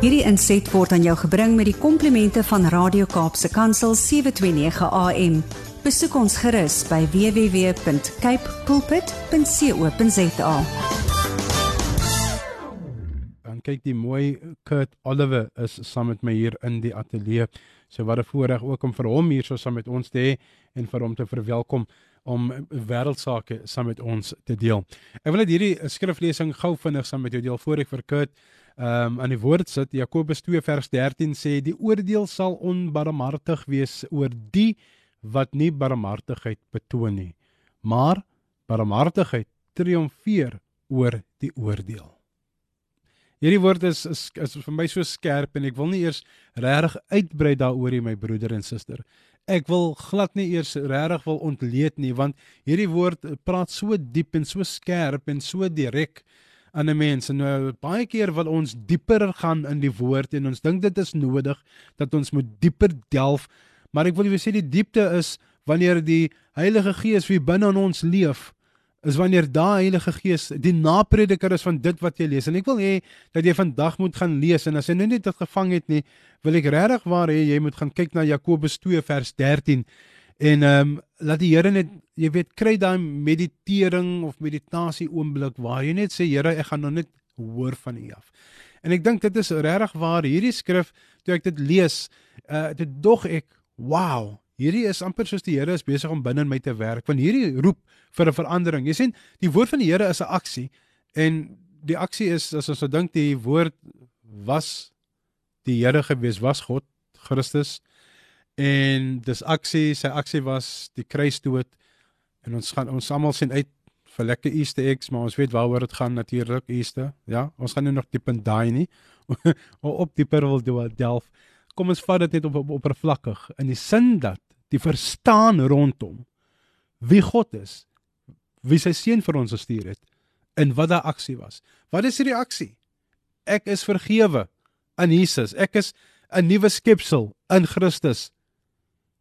Hierdie inset word aan jou gebring met die komplimente van Radio Kaapse Kansel 729 AM. Besoek ons gerus by www.cape pulpit.co.za. Dan kyk die mooi Kurt Oliver is saam met my hier in die ateljee. So wat 'n voorreg ook om vir hom hier so saam met ons te hê en vir hom te verwelkom om wêreldsaake saam met ons te deel. Ek wil net hierdie skriflesing gou vinnig saam met jou deel voor ek vir Kurt um, aan die woord sit. Jakobus 2 vers 13 sê die oordeel sal onbarmhartig wees oor die wat nie barmhartigheid betoon nie, maar barmhartigheid triomfeer oor die oordeel. Hierdie woord is, is is vir my so skerp en ek wil nie eers regtig uitbrei daaroor nie my broeder en suster. Ek wil glad nie eers regtig wil ontleed nie want hierdie woord praat so diep en so skerp en so direk aan 'n mens en nou baie keer wil ons dieper gaan in die woord en ons dink dit is nodig dat ons moet dieper delf maar ek wil julle sê die diepte is wanneer die Heilige Gees wie binne in ons leef is wanneer daai Heilige Gees die naprediker is van dit wat jy lees. En ek wil hê dat jy vandag moet gaan lees en as jy nou net dit gevang het nie wil ek regtig waar hê jy moet gaan kyk na Jakobus 2 vers 13 En ehm um, laat die Here net jy weet kry daai meditering of meditasie oomblik waar jy net sê Here ek gaan nou net hoor van U af. En ek dink dit is regtig waar hierdie skrif toe ek dit lees, uh dit dog ek wow, hierdie is amper soos die Here is besig om binne in my te werk. Want hierdie roep vir 'n verandering. Jy sien, die woord van die Here is 'n aksie en die aksie is as ons so dink die woord was die Here gewees was God Christus en dis aksie sy aksie was die kruisdood. En ons gaan ons almal sien uit vir lekker Easter eggs maar ons weet waaroor dit gaan natuurlik Easter. Ja ons gaan nou nog diep in daai nie. Op dieper wil delf. Kom ons vat dit net op, op oppervlakkig. In die sin dat die verstaan rondom wie God is wie sy seun vir ons gestuur het en wat daai aksie was. Wat is die reaksie ek is vergewe in Jesus. Ek is 'n nuwe skepsel in Christus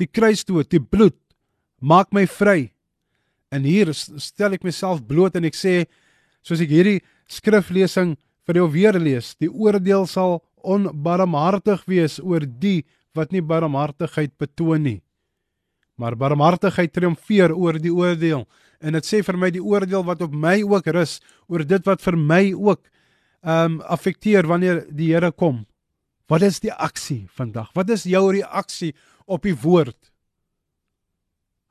die kruisdood, die bloed maak my vry. En hier stel ek myself bloot en ek sê soos ek hierdie skriflesing vir jou weer lees, die oordeel sal onbarmhartig wees oor die wat nie barmhartigheid betoon nie. Maar barmhartigheid triomfeer oor die oordeel. En dit sê vir my die oordeel wat op my ook rus oor dit wat vir my ook ehm um, affekteer wanneer die Here kom. Wat is die aksie vandag? Wat is jou reaksie op die woord.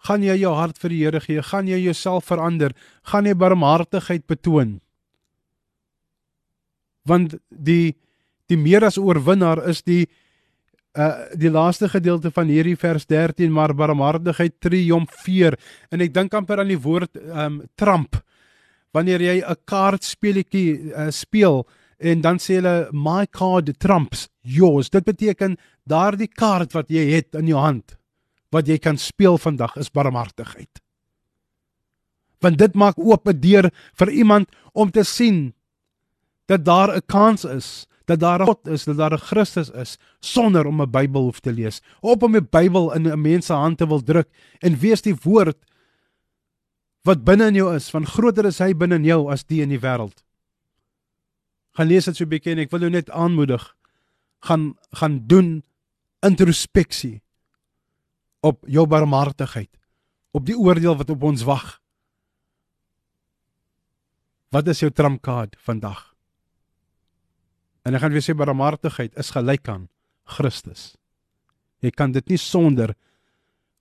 Gaan jy jou hart vir die Here gee? Gaan jy jouself verander? Gaan jy barmhartigheid betoon? Want die die meer as oorwinnaar is die uh die laaste gedeelte van hierdie vers 13 maar barmhartigheid triomfeer en ek dink amper aan die woord um trump wanneer jy 'n kaartspeletjie uh, speel en dan sê hulle my card trumps yours dit beteken daardie kaart wat jy het in jou hand wat jy kan speel vandag is barmhartigheid. Want dit maak oop 'n deur vir iemand om te sien dat daar 'n kans is, dat daar 'n God is, dat daar 'n Christus is sonder om 'n Bybel hoef te lees, op om 'n Bybel in 'n mens se hand te wil druk en wees die woord wat binne in jou is, van groter is hy binne in jou as die in die wêreld. Gaan lees dit so 'n bietjie en ek wil jou net aanmoedig gaan gaan doen introspeksie op jou barmhartigheid, op die oordeel wat op ons wag. Wat is jou tramkaart vandag? En ek gaan weer sê barmhartigheid is gelyk aan Christus. Jy kan dit nie sonder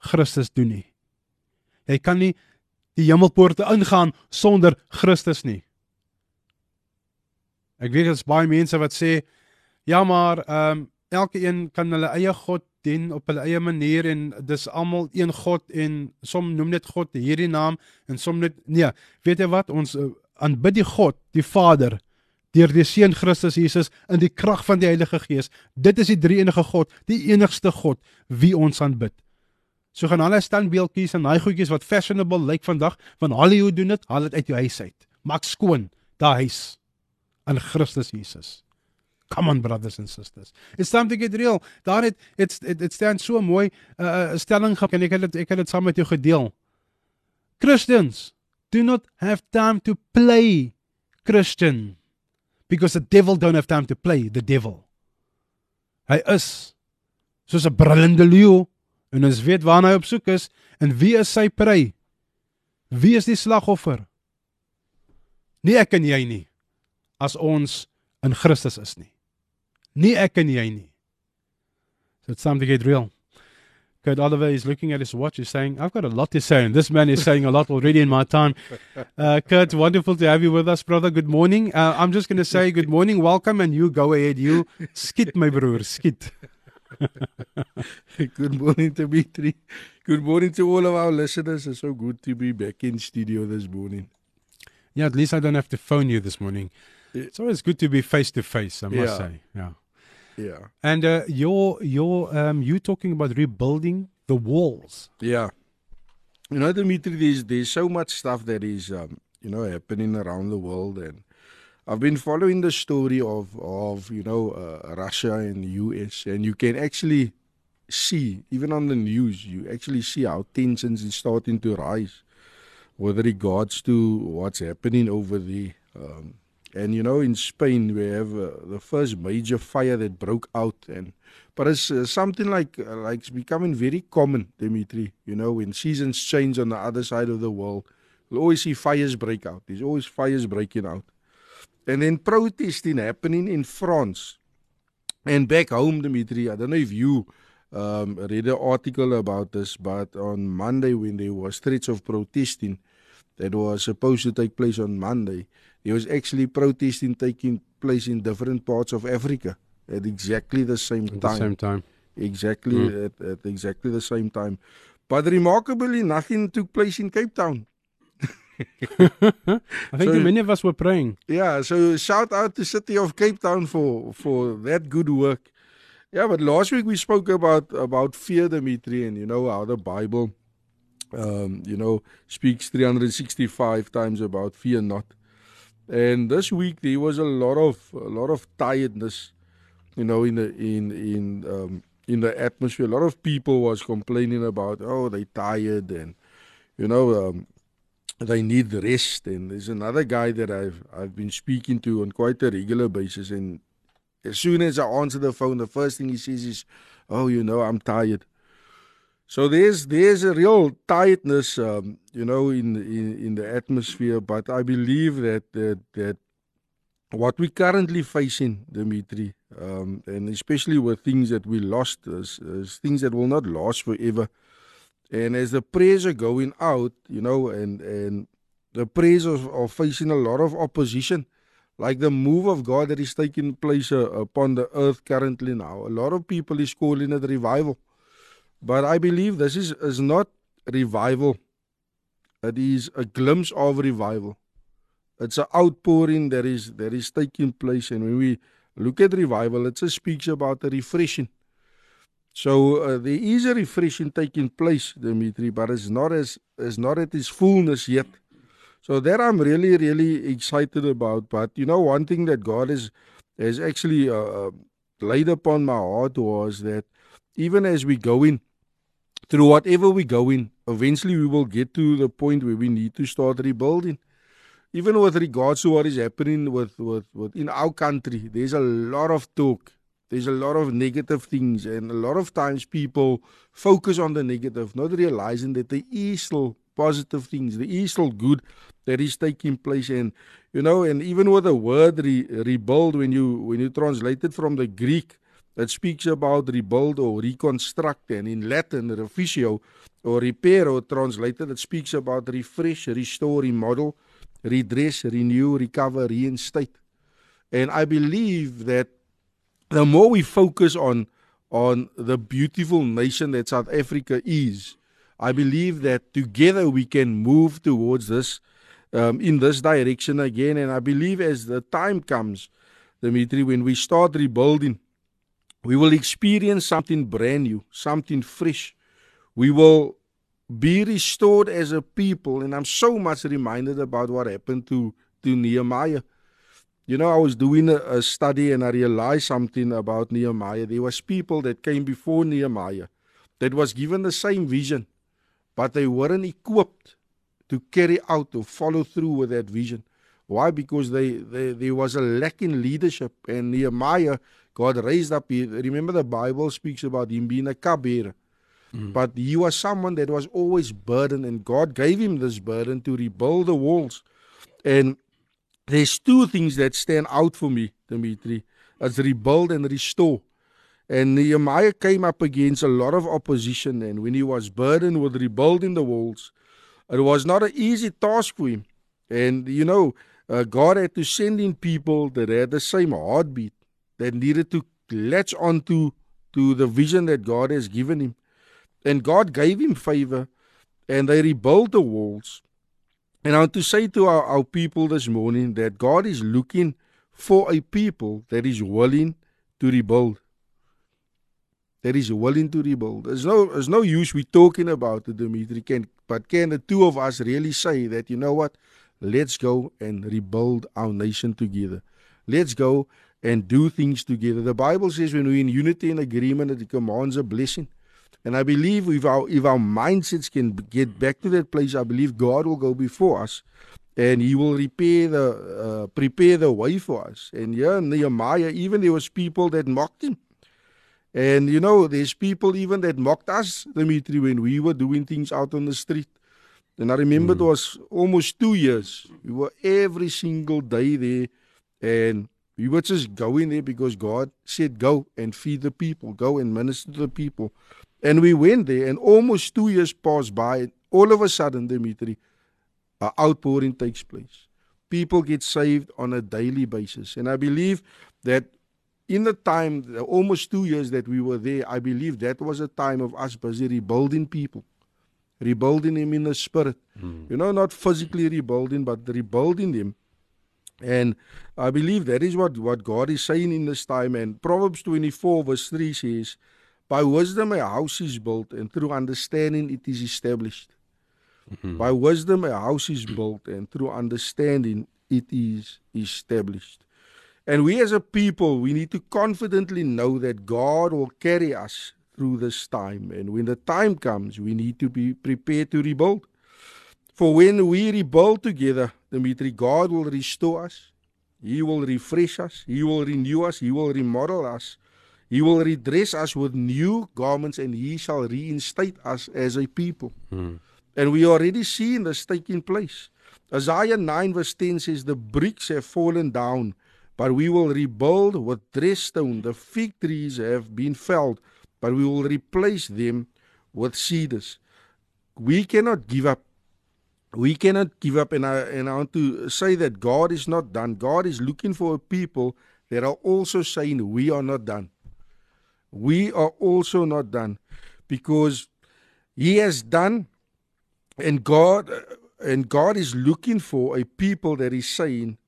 Christus doen nie. Jy kan nie die hemelpoorte ingaan sonder Christus nie. Ek weet daar's baie mense wat sê ja maar ehm um, elke een kan hulle eie God dien op hulle eie manier en dis almal een God en som noem net God hierdie naam en som net nee, weet jy wat ons uh, aanbid die God, die Vader deur die seun Christus Jesus in die krag van die Heilige Gees. Dit is die drie enige God, die enigste God wie ons aanbid. So gaan alle standbeeldjies en daai goedjies wat fashionable lyk vandag van Hollywood doen dit, haal dit uit jou huis uit. Maak skoon daai huis aan Christus Jesus. Come on brothers and sisters. It's time to get real. Daar het it's it, it staan so mooi 'n uh, stelling gehad en ek het dit ek het dit saam met jou gedeel. Christians do not have time to play Christian because the devil don't have time to play the devil. Hy is soos 'n brullende leeu en ons weet waarna hy op soek is en wie is sy prey? Wie is die slagoffer? Nie ek en jy nie as ons in Christus is nie. Nie ek en jy nie. So it's time to get real. Kurt Oliver is looking at his watch. He's saying, I've got a lot to say. And this man is saying a lot already in my time. Uh, Kurt, wonderful to have you with us, brother. Good morning. Uh, I'm just going to say good morning, welcome, and you go ahead. You skit, my brother, skit. good morning, Dimitri. Good morning to all of our listeners. It's so good to be back in studio this morning. Yeah, at least I don't have to phone you this morning. It's always good to be face to face, I must Yeah. say. Yeah. Yeah. And uh, you're you're um you talking about rebuilding the walls. Yeah. You know, Dimitri, there's there's so much stuff that is um, you know, happening around the world and I've been following the story of of, you know, uh, Russia and the US and you can actually see even on the news you actually see how tensions is starting to rise with regards to what's happening over there. Um, and you know, in Spain, we have uh, the first major fire that broke out, and but it's uh, something like uh, like it's becoming very common, Dimitri. You know, when seasons change on the other side of the world, we'll always see fires break out. There's always fires breaking out, and then protesting happening in France, and back home, Dimitri. I don't know if you um, read an article about this, but on Monday when there was threats of protesting that was supposed to take place on Monday, there was actually protesting taking place in different parts of Africa at exactly the same time. At time. the same time. Exactly Mm. at, at exactly the same time. But remarkably, nothing took place in Cape Town. I think So- many of us were praying. Yeah, so shout out to City of Cape Town for for that good work. Yeah, but last week we spoke about about fear, Dimitri, and you know how the Bible, um, you know, speaks 365 times about fear not. And this week there was a lot of a lot of tiredness, you know, in the in in um, in the atmosphere. A lot of people was complaining about oh they tired and you know um, they need rest. And there's another guy that I've I've been speaking to on quite a regular basis. And as soon as I answer the phone, the first thing he says is, "Oh, you know, I'm tired." So there's there's a real tiredness, um, you know, in, in in the atmosphere. But I believe that that that what we're currently facing, Dimitri, um, and especially with things that we lost, is, is things that will not last forever. And as the prayers are going out, you know, and and the prayers are, are facing a lot of opposition, like the move of God that is taking place uh, upon the earth currently now. A lot of people is calling it revival, but I believe this is is not revival. It is a glimpse of revival. It's an outpouring that is that is taking place, and when we look at revival, it just speaks about a refreshing. So uh, there is a refreshing taking place, Dimitri, but it's not as it's not at its fullness yet. So that I'm really really excited about. But you know, one thing that God has has actually uh, uh, laid upon my heart was that even as we go in through whatever we go in, eventually we will get to the point where we need to start rebuilding. Even with regards to what is happening with, with, with in our country, there's a lot of talk there's a lot of negative things, and a lot of times people focus on the negative, not realizing that there is still positive things, there is still good that is taking place. And you know, and even with the word re- rebuild, when you when you translate it from the Greek, it speaks about rebuild or reconstruct, and in Latin, refitio or repair or translated, it speaks about refresh, restore, remodel, redress, renew, recover, reinstate. And I believe that the more we focus on on the beautiful nation that South Africa is, I believe that together we can move towards this um, in this direction again. And I believe as the time comes, Dimitri, when we start rebuilding, we will experience something brand new, something fresh. We will be restored as a people. And I'm so much reminded about what happened to, to Nehemiah. You know, I was doing a, a study and I realized something about Nehemiah. There was people that came before Nehemiah that was given the same vision, but they weren't equipped to carry out or follow through with that vision. Why? Because they, they there was a lack in leadership, and Nehemiah, God raised up. He, remember, the Bible speaks about him being a cupbearer. Mm. But he was someone that was always burdened, and God gave him this burden to rebuild the walls. And there's two things that stand out for me, Dimitri. as rebuild and restore. And Nehemiah came up against a lot of opposition, and when he was burdened with rebuilding the walls, it was not an easy task for him. And you know, uh, God had to send in people that had the same heartbeat, that needed to latch onto to the vision that God has given him. And God gave him favor, and they rebuilt the walls. And I want to say to our, our people this morning that God is looking for a people that is willing to rebuild. That is willing to rebuild. There's no, there's no use we talking about it, Dimitri. Can, but can the two of us really say that, you know what? Let's go and rebuild our nation together. Let's go and do things together. The Bible says when we're in unity and agreement, it commands a blessing. And I believe if our if our mindsets can get back to that place, I believe God will go before us, and He will repair the uh, prepare the way for us. And yeah, Nehemiah, even there was people that mocked him, and you know, there's people even that mocked us, Dimitri, when we were doing things out on the street. And I remember mm. it was almost two years. We were every single day there, and we were just going there because God said, "Go and feed the people, go and minister to the people." And we went there, and almost two years passed by. And all of a sudden, Dimitri, an outpouring takes place. People get saved on a daily basis. And I believe that in the time, almost two years that we were there, I believe that was a time of us busy rebuilding people, rebuilding them in the spirit. Mm. You know, not physically rebuilding, but rebuilding them. And I believe that is what, what God is saying in this time. And Proverbs 24, verse 3 says, By wisdom a house is built, and through understanding it is established. Mm-hmm. By wisdom a house is built, and through understanding it is established. And we as a people, we need to confidently know that God will carry us through this time. And when the time comes, we need to be prepared to rebuild. For when we rebuild together, Dimitri, God will restore us. He will refresh us. He will renew us. He will remodel us. He will redress us with new garments and he shall reinstate us as a people. Hmm. And we already see this taking place. Isaiah 9 verse 10 says, The bricks have fallen down, but we will rebuild with dressed stone. The fig trees have been felled, but we will replace them with cedars. We cannot give up. We cannot give up. And I, and I want to say that God is not done. God is looking for a people that are also saying, We are not done we are also not done because he has done and God and God is looking for a people that is saying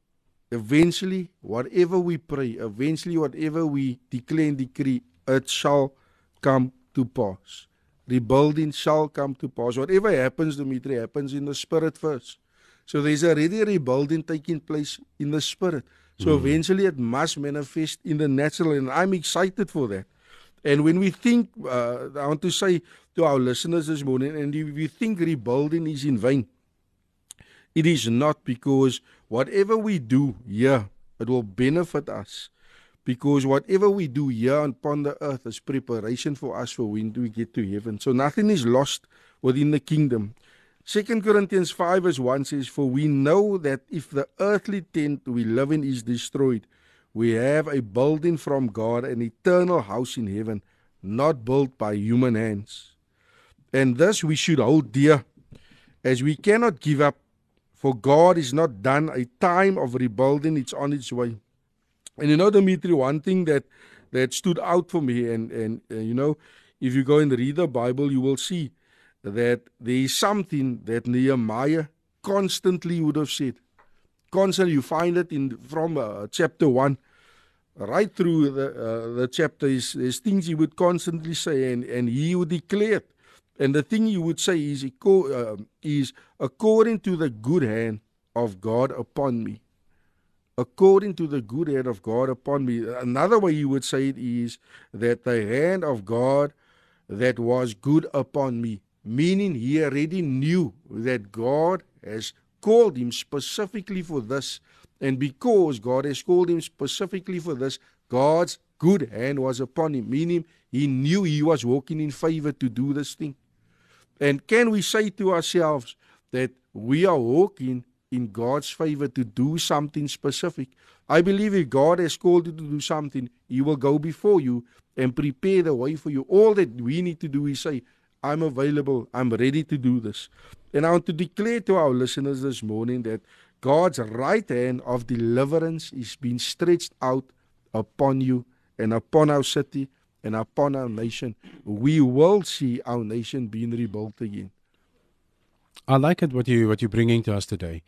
eventually whatever we pray eventually whatever we declare and decree it shall come to pass rebuilding shall come to pass whatever happens Dimitri happens in the spirit first so there's already rebuilding taking place in the spirit so mm. eventually it must manifest in the natural and I'm excited for that and when we think, uh, I want to say to our listeners this morning, and if we think rebuilding is in vain, it is not because whatever we do here, it will benefit us. Because whatever we do here upon the earth is preparation for us for when we get to heaven. So nothing is lost within the kingdom. Second Corinthians 5 verse 1 says, For we know that if the earthly tent we live in is destroyed, we have a building from God, an eternal house in heaven, not built by human hands. And this we should hold dear, as we cannot give up, for God is not done. A time of rebuilding, it's on its way. And you know, Dimitri, one thing that, that stood out for me, and, and uh, you know, if you go and read the Bible, you will see that there is something that Nehemiah constantly would have said constantly you find it in from uh, chapter 1 right through the uh, the chapter is there's things he would constantly say and and he would declare it. and the thing he would say is uh, is according to the good hand of God upon me according to the good hand of God upon me another way you would say it is that the hand of God that was good upon me meaning he already knew that God has called him specifically for this. And because God has called him specifically for this, God's good hand was upon him, meaning he knew he was walking in favor to do this thing. And can we say to ourselves that we are walking in God's favor to do something specific? I believe if God has called you to do something, He will go before you and prepare the way for you. All that we need to do is say, I'm available, I'm ready to do this. And I want to declare to our listeners this morning that God's right hand of deliverance is being stretched out upon you and upon our city and upon our nation. We will see our nation being rebuilt again. I like it what you what you're bringing to us today.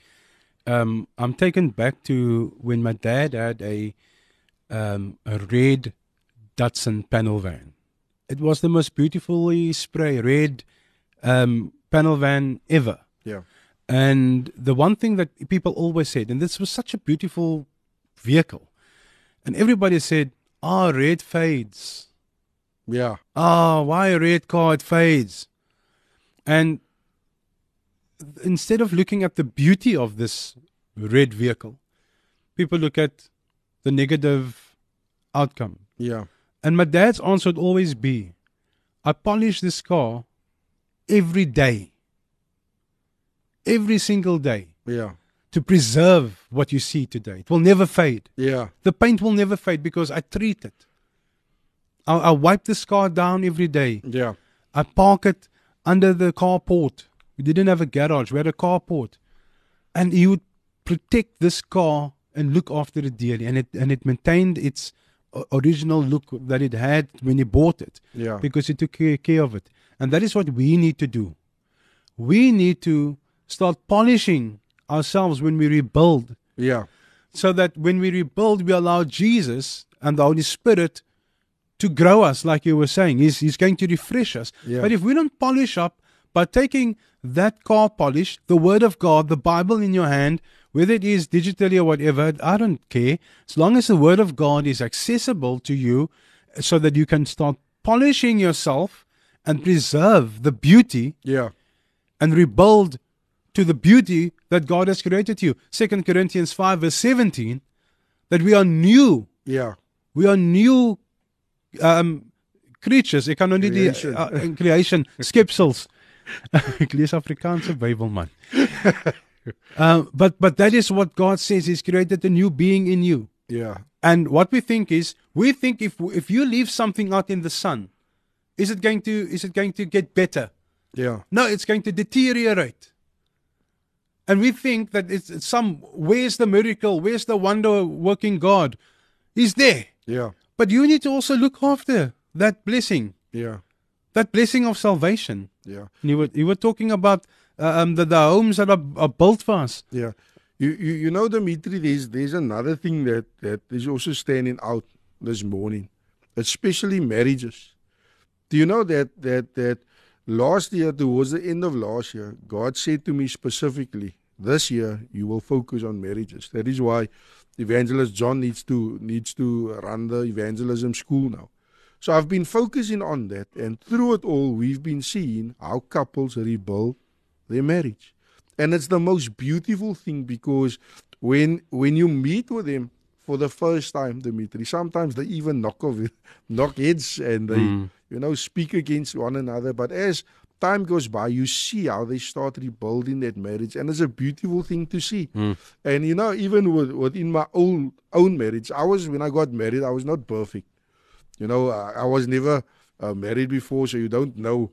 Um, I'm taken back to when my dad had a um, a red Datsun panel van. It was the most beautifully spray red um, panel van ever. Yeah. And the one thing that people always said, and this was such a beautiful vehicle, and everybody said, "Ah, oh, red fades." Yeah. Ah, oh, why a red car? It fades. And instead of looking at the beauty of this red vehicle, people look at the negative outcome. Yeah. And my dad's answer would always be I polish this car every day, every single day. Yeah. To preserve what you see today. It will never fade. Yeah. The paint will never fade because I treat it. I, I wipe this car down every day. Yeah. I park it under the carport we didn't have a garage. We had a carport, and he would protect this car and look after it dearly, and it and it maintained its uh, original look that it had when he bought it. Yeah. Because he took care of it, and that is what we need to do. We need to start polishing ourselves when we rebuild. Yeah. So that when we rebuild, we allow Jesus and the Holy Spirit to grow us, like you were saying. He's, he's going to refresh us. Yeah. But if we don't polish up by taking that car polish, the Word of God, the Bible in your hand, whether it is digitally or whatever, I don't care. As long as the Word of God is accessible to you so that you can start polishing yourself and preserve the beauty yeah. and rebuild to the beauty that God has created you. Second Corinthians 5 verse 17, that we are new. Yeah. We are new um, creatures. Ek kan nou nie die uh, creation skepsels Ek lees Afrikaanse Bybel man. uh, but but that is what God says he's created a new being in you. Yeah. And what we think is we think if if you leave something out in the sun is it going to is it going to get better? Yeah. No, it's going to deteriorate. And we think that it's, it's some where's the miracle? Where's the wonder working God? He's there. Yeah. But you need to also look after that blessing. Yeah. That blessing of salvation. Yeah. You were you were talking about uh, um the, the homes that are, are built for us. Yeah. You, you you know Dimitri there's there's another thing that that is also standing out this morning, especially marriages. Do you know that that that last year towards the end of last year, God said to me specifically, this year you will focus on marriages. That is why evangelist John needs to needs to run the evangelism school now. So I've been focusing on that, and through it all, we've been seeing how couples rebuild their marriage, and it's the most beautiful thing because when when you meet with them for the first time, Dimitri, sometimes they even knock off knock heads and they mm. you know speak against one another. But as time goes by, you see how they start rebuilding that marriage, and it's a beautiful thing to see. Mm. And you know, even with, within my own own marriage, I was when I got married, I was not perfect. You know, I, I was never uh, married before, so you don't know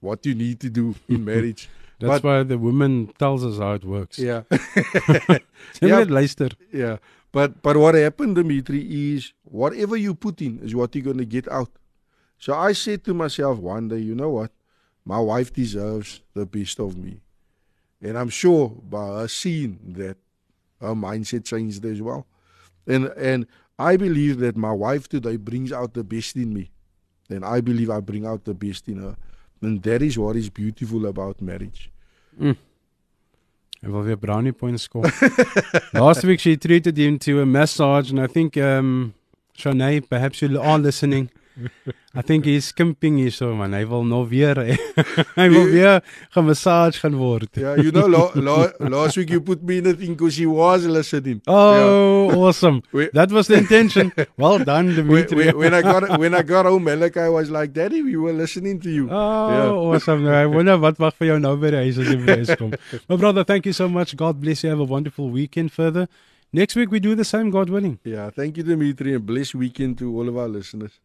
what you need to do in marriage. That's but, why the woman tells us how it works. Yeah. yeah. luister. Yeah. But but what happened, Dimitri, is whatever you put in is what you're gonna get out. So I said to myself one day, you know what? My wife deserves the best of me. And I'm sure by her seeing that her mindset changed as well. And and I believe that my wife today brings out the best in me. And I believe I bring out the best in her. And that is what is beautiful about marriage. Mm. I will weer brownie points score. Last week she treated him to a massage, and I think, um, Shanae, perhaps you are listening. I think he's skimping hier so man. Hy wil nog weer hy wil weer gemassage gaan word. Yeah, you know, lo, lo, last week you put me in a thing because she was listening. Oh, yeah. awesome! We- That was the intention. Well done, Dimitri. when, when I got when I got home, Malachi was like, "Daddy, we were listening to you." Oh, Yeah. awesome. I wonder wat wag vir jou nou by die huis as jy by huis kom. My brother, thank you so much. God bless you. Have a wonderful weekend further. Next week we do the same, God willing. Yeah, thank you, Dimitri, and blessed weekend to all of our listeners.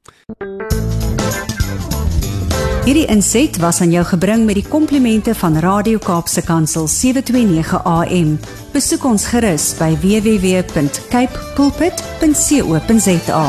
Hierdie inset was aan jou gebring met die komplimente van Radio Kaapse Kansel 729 AM. Besoek ons gerus by www.cape pulpit.co.za.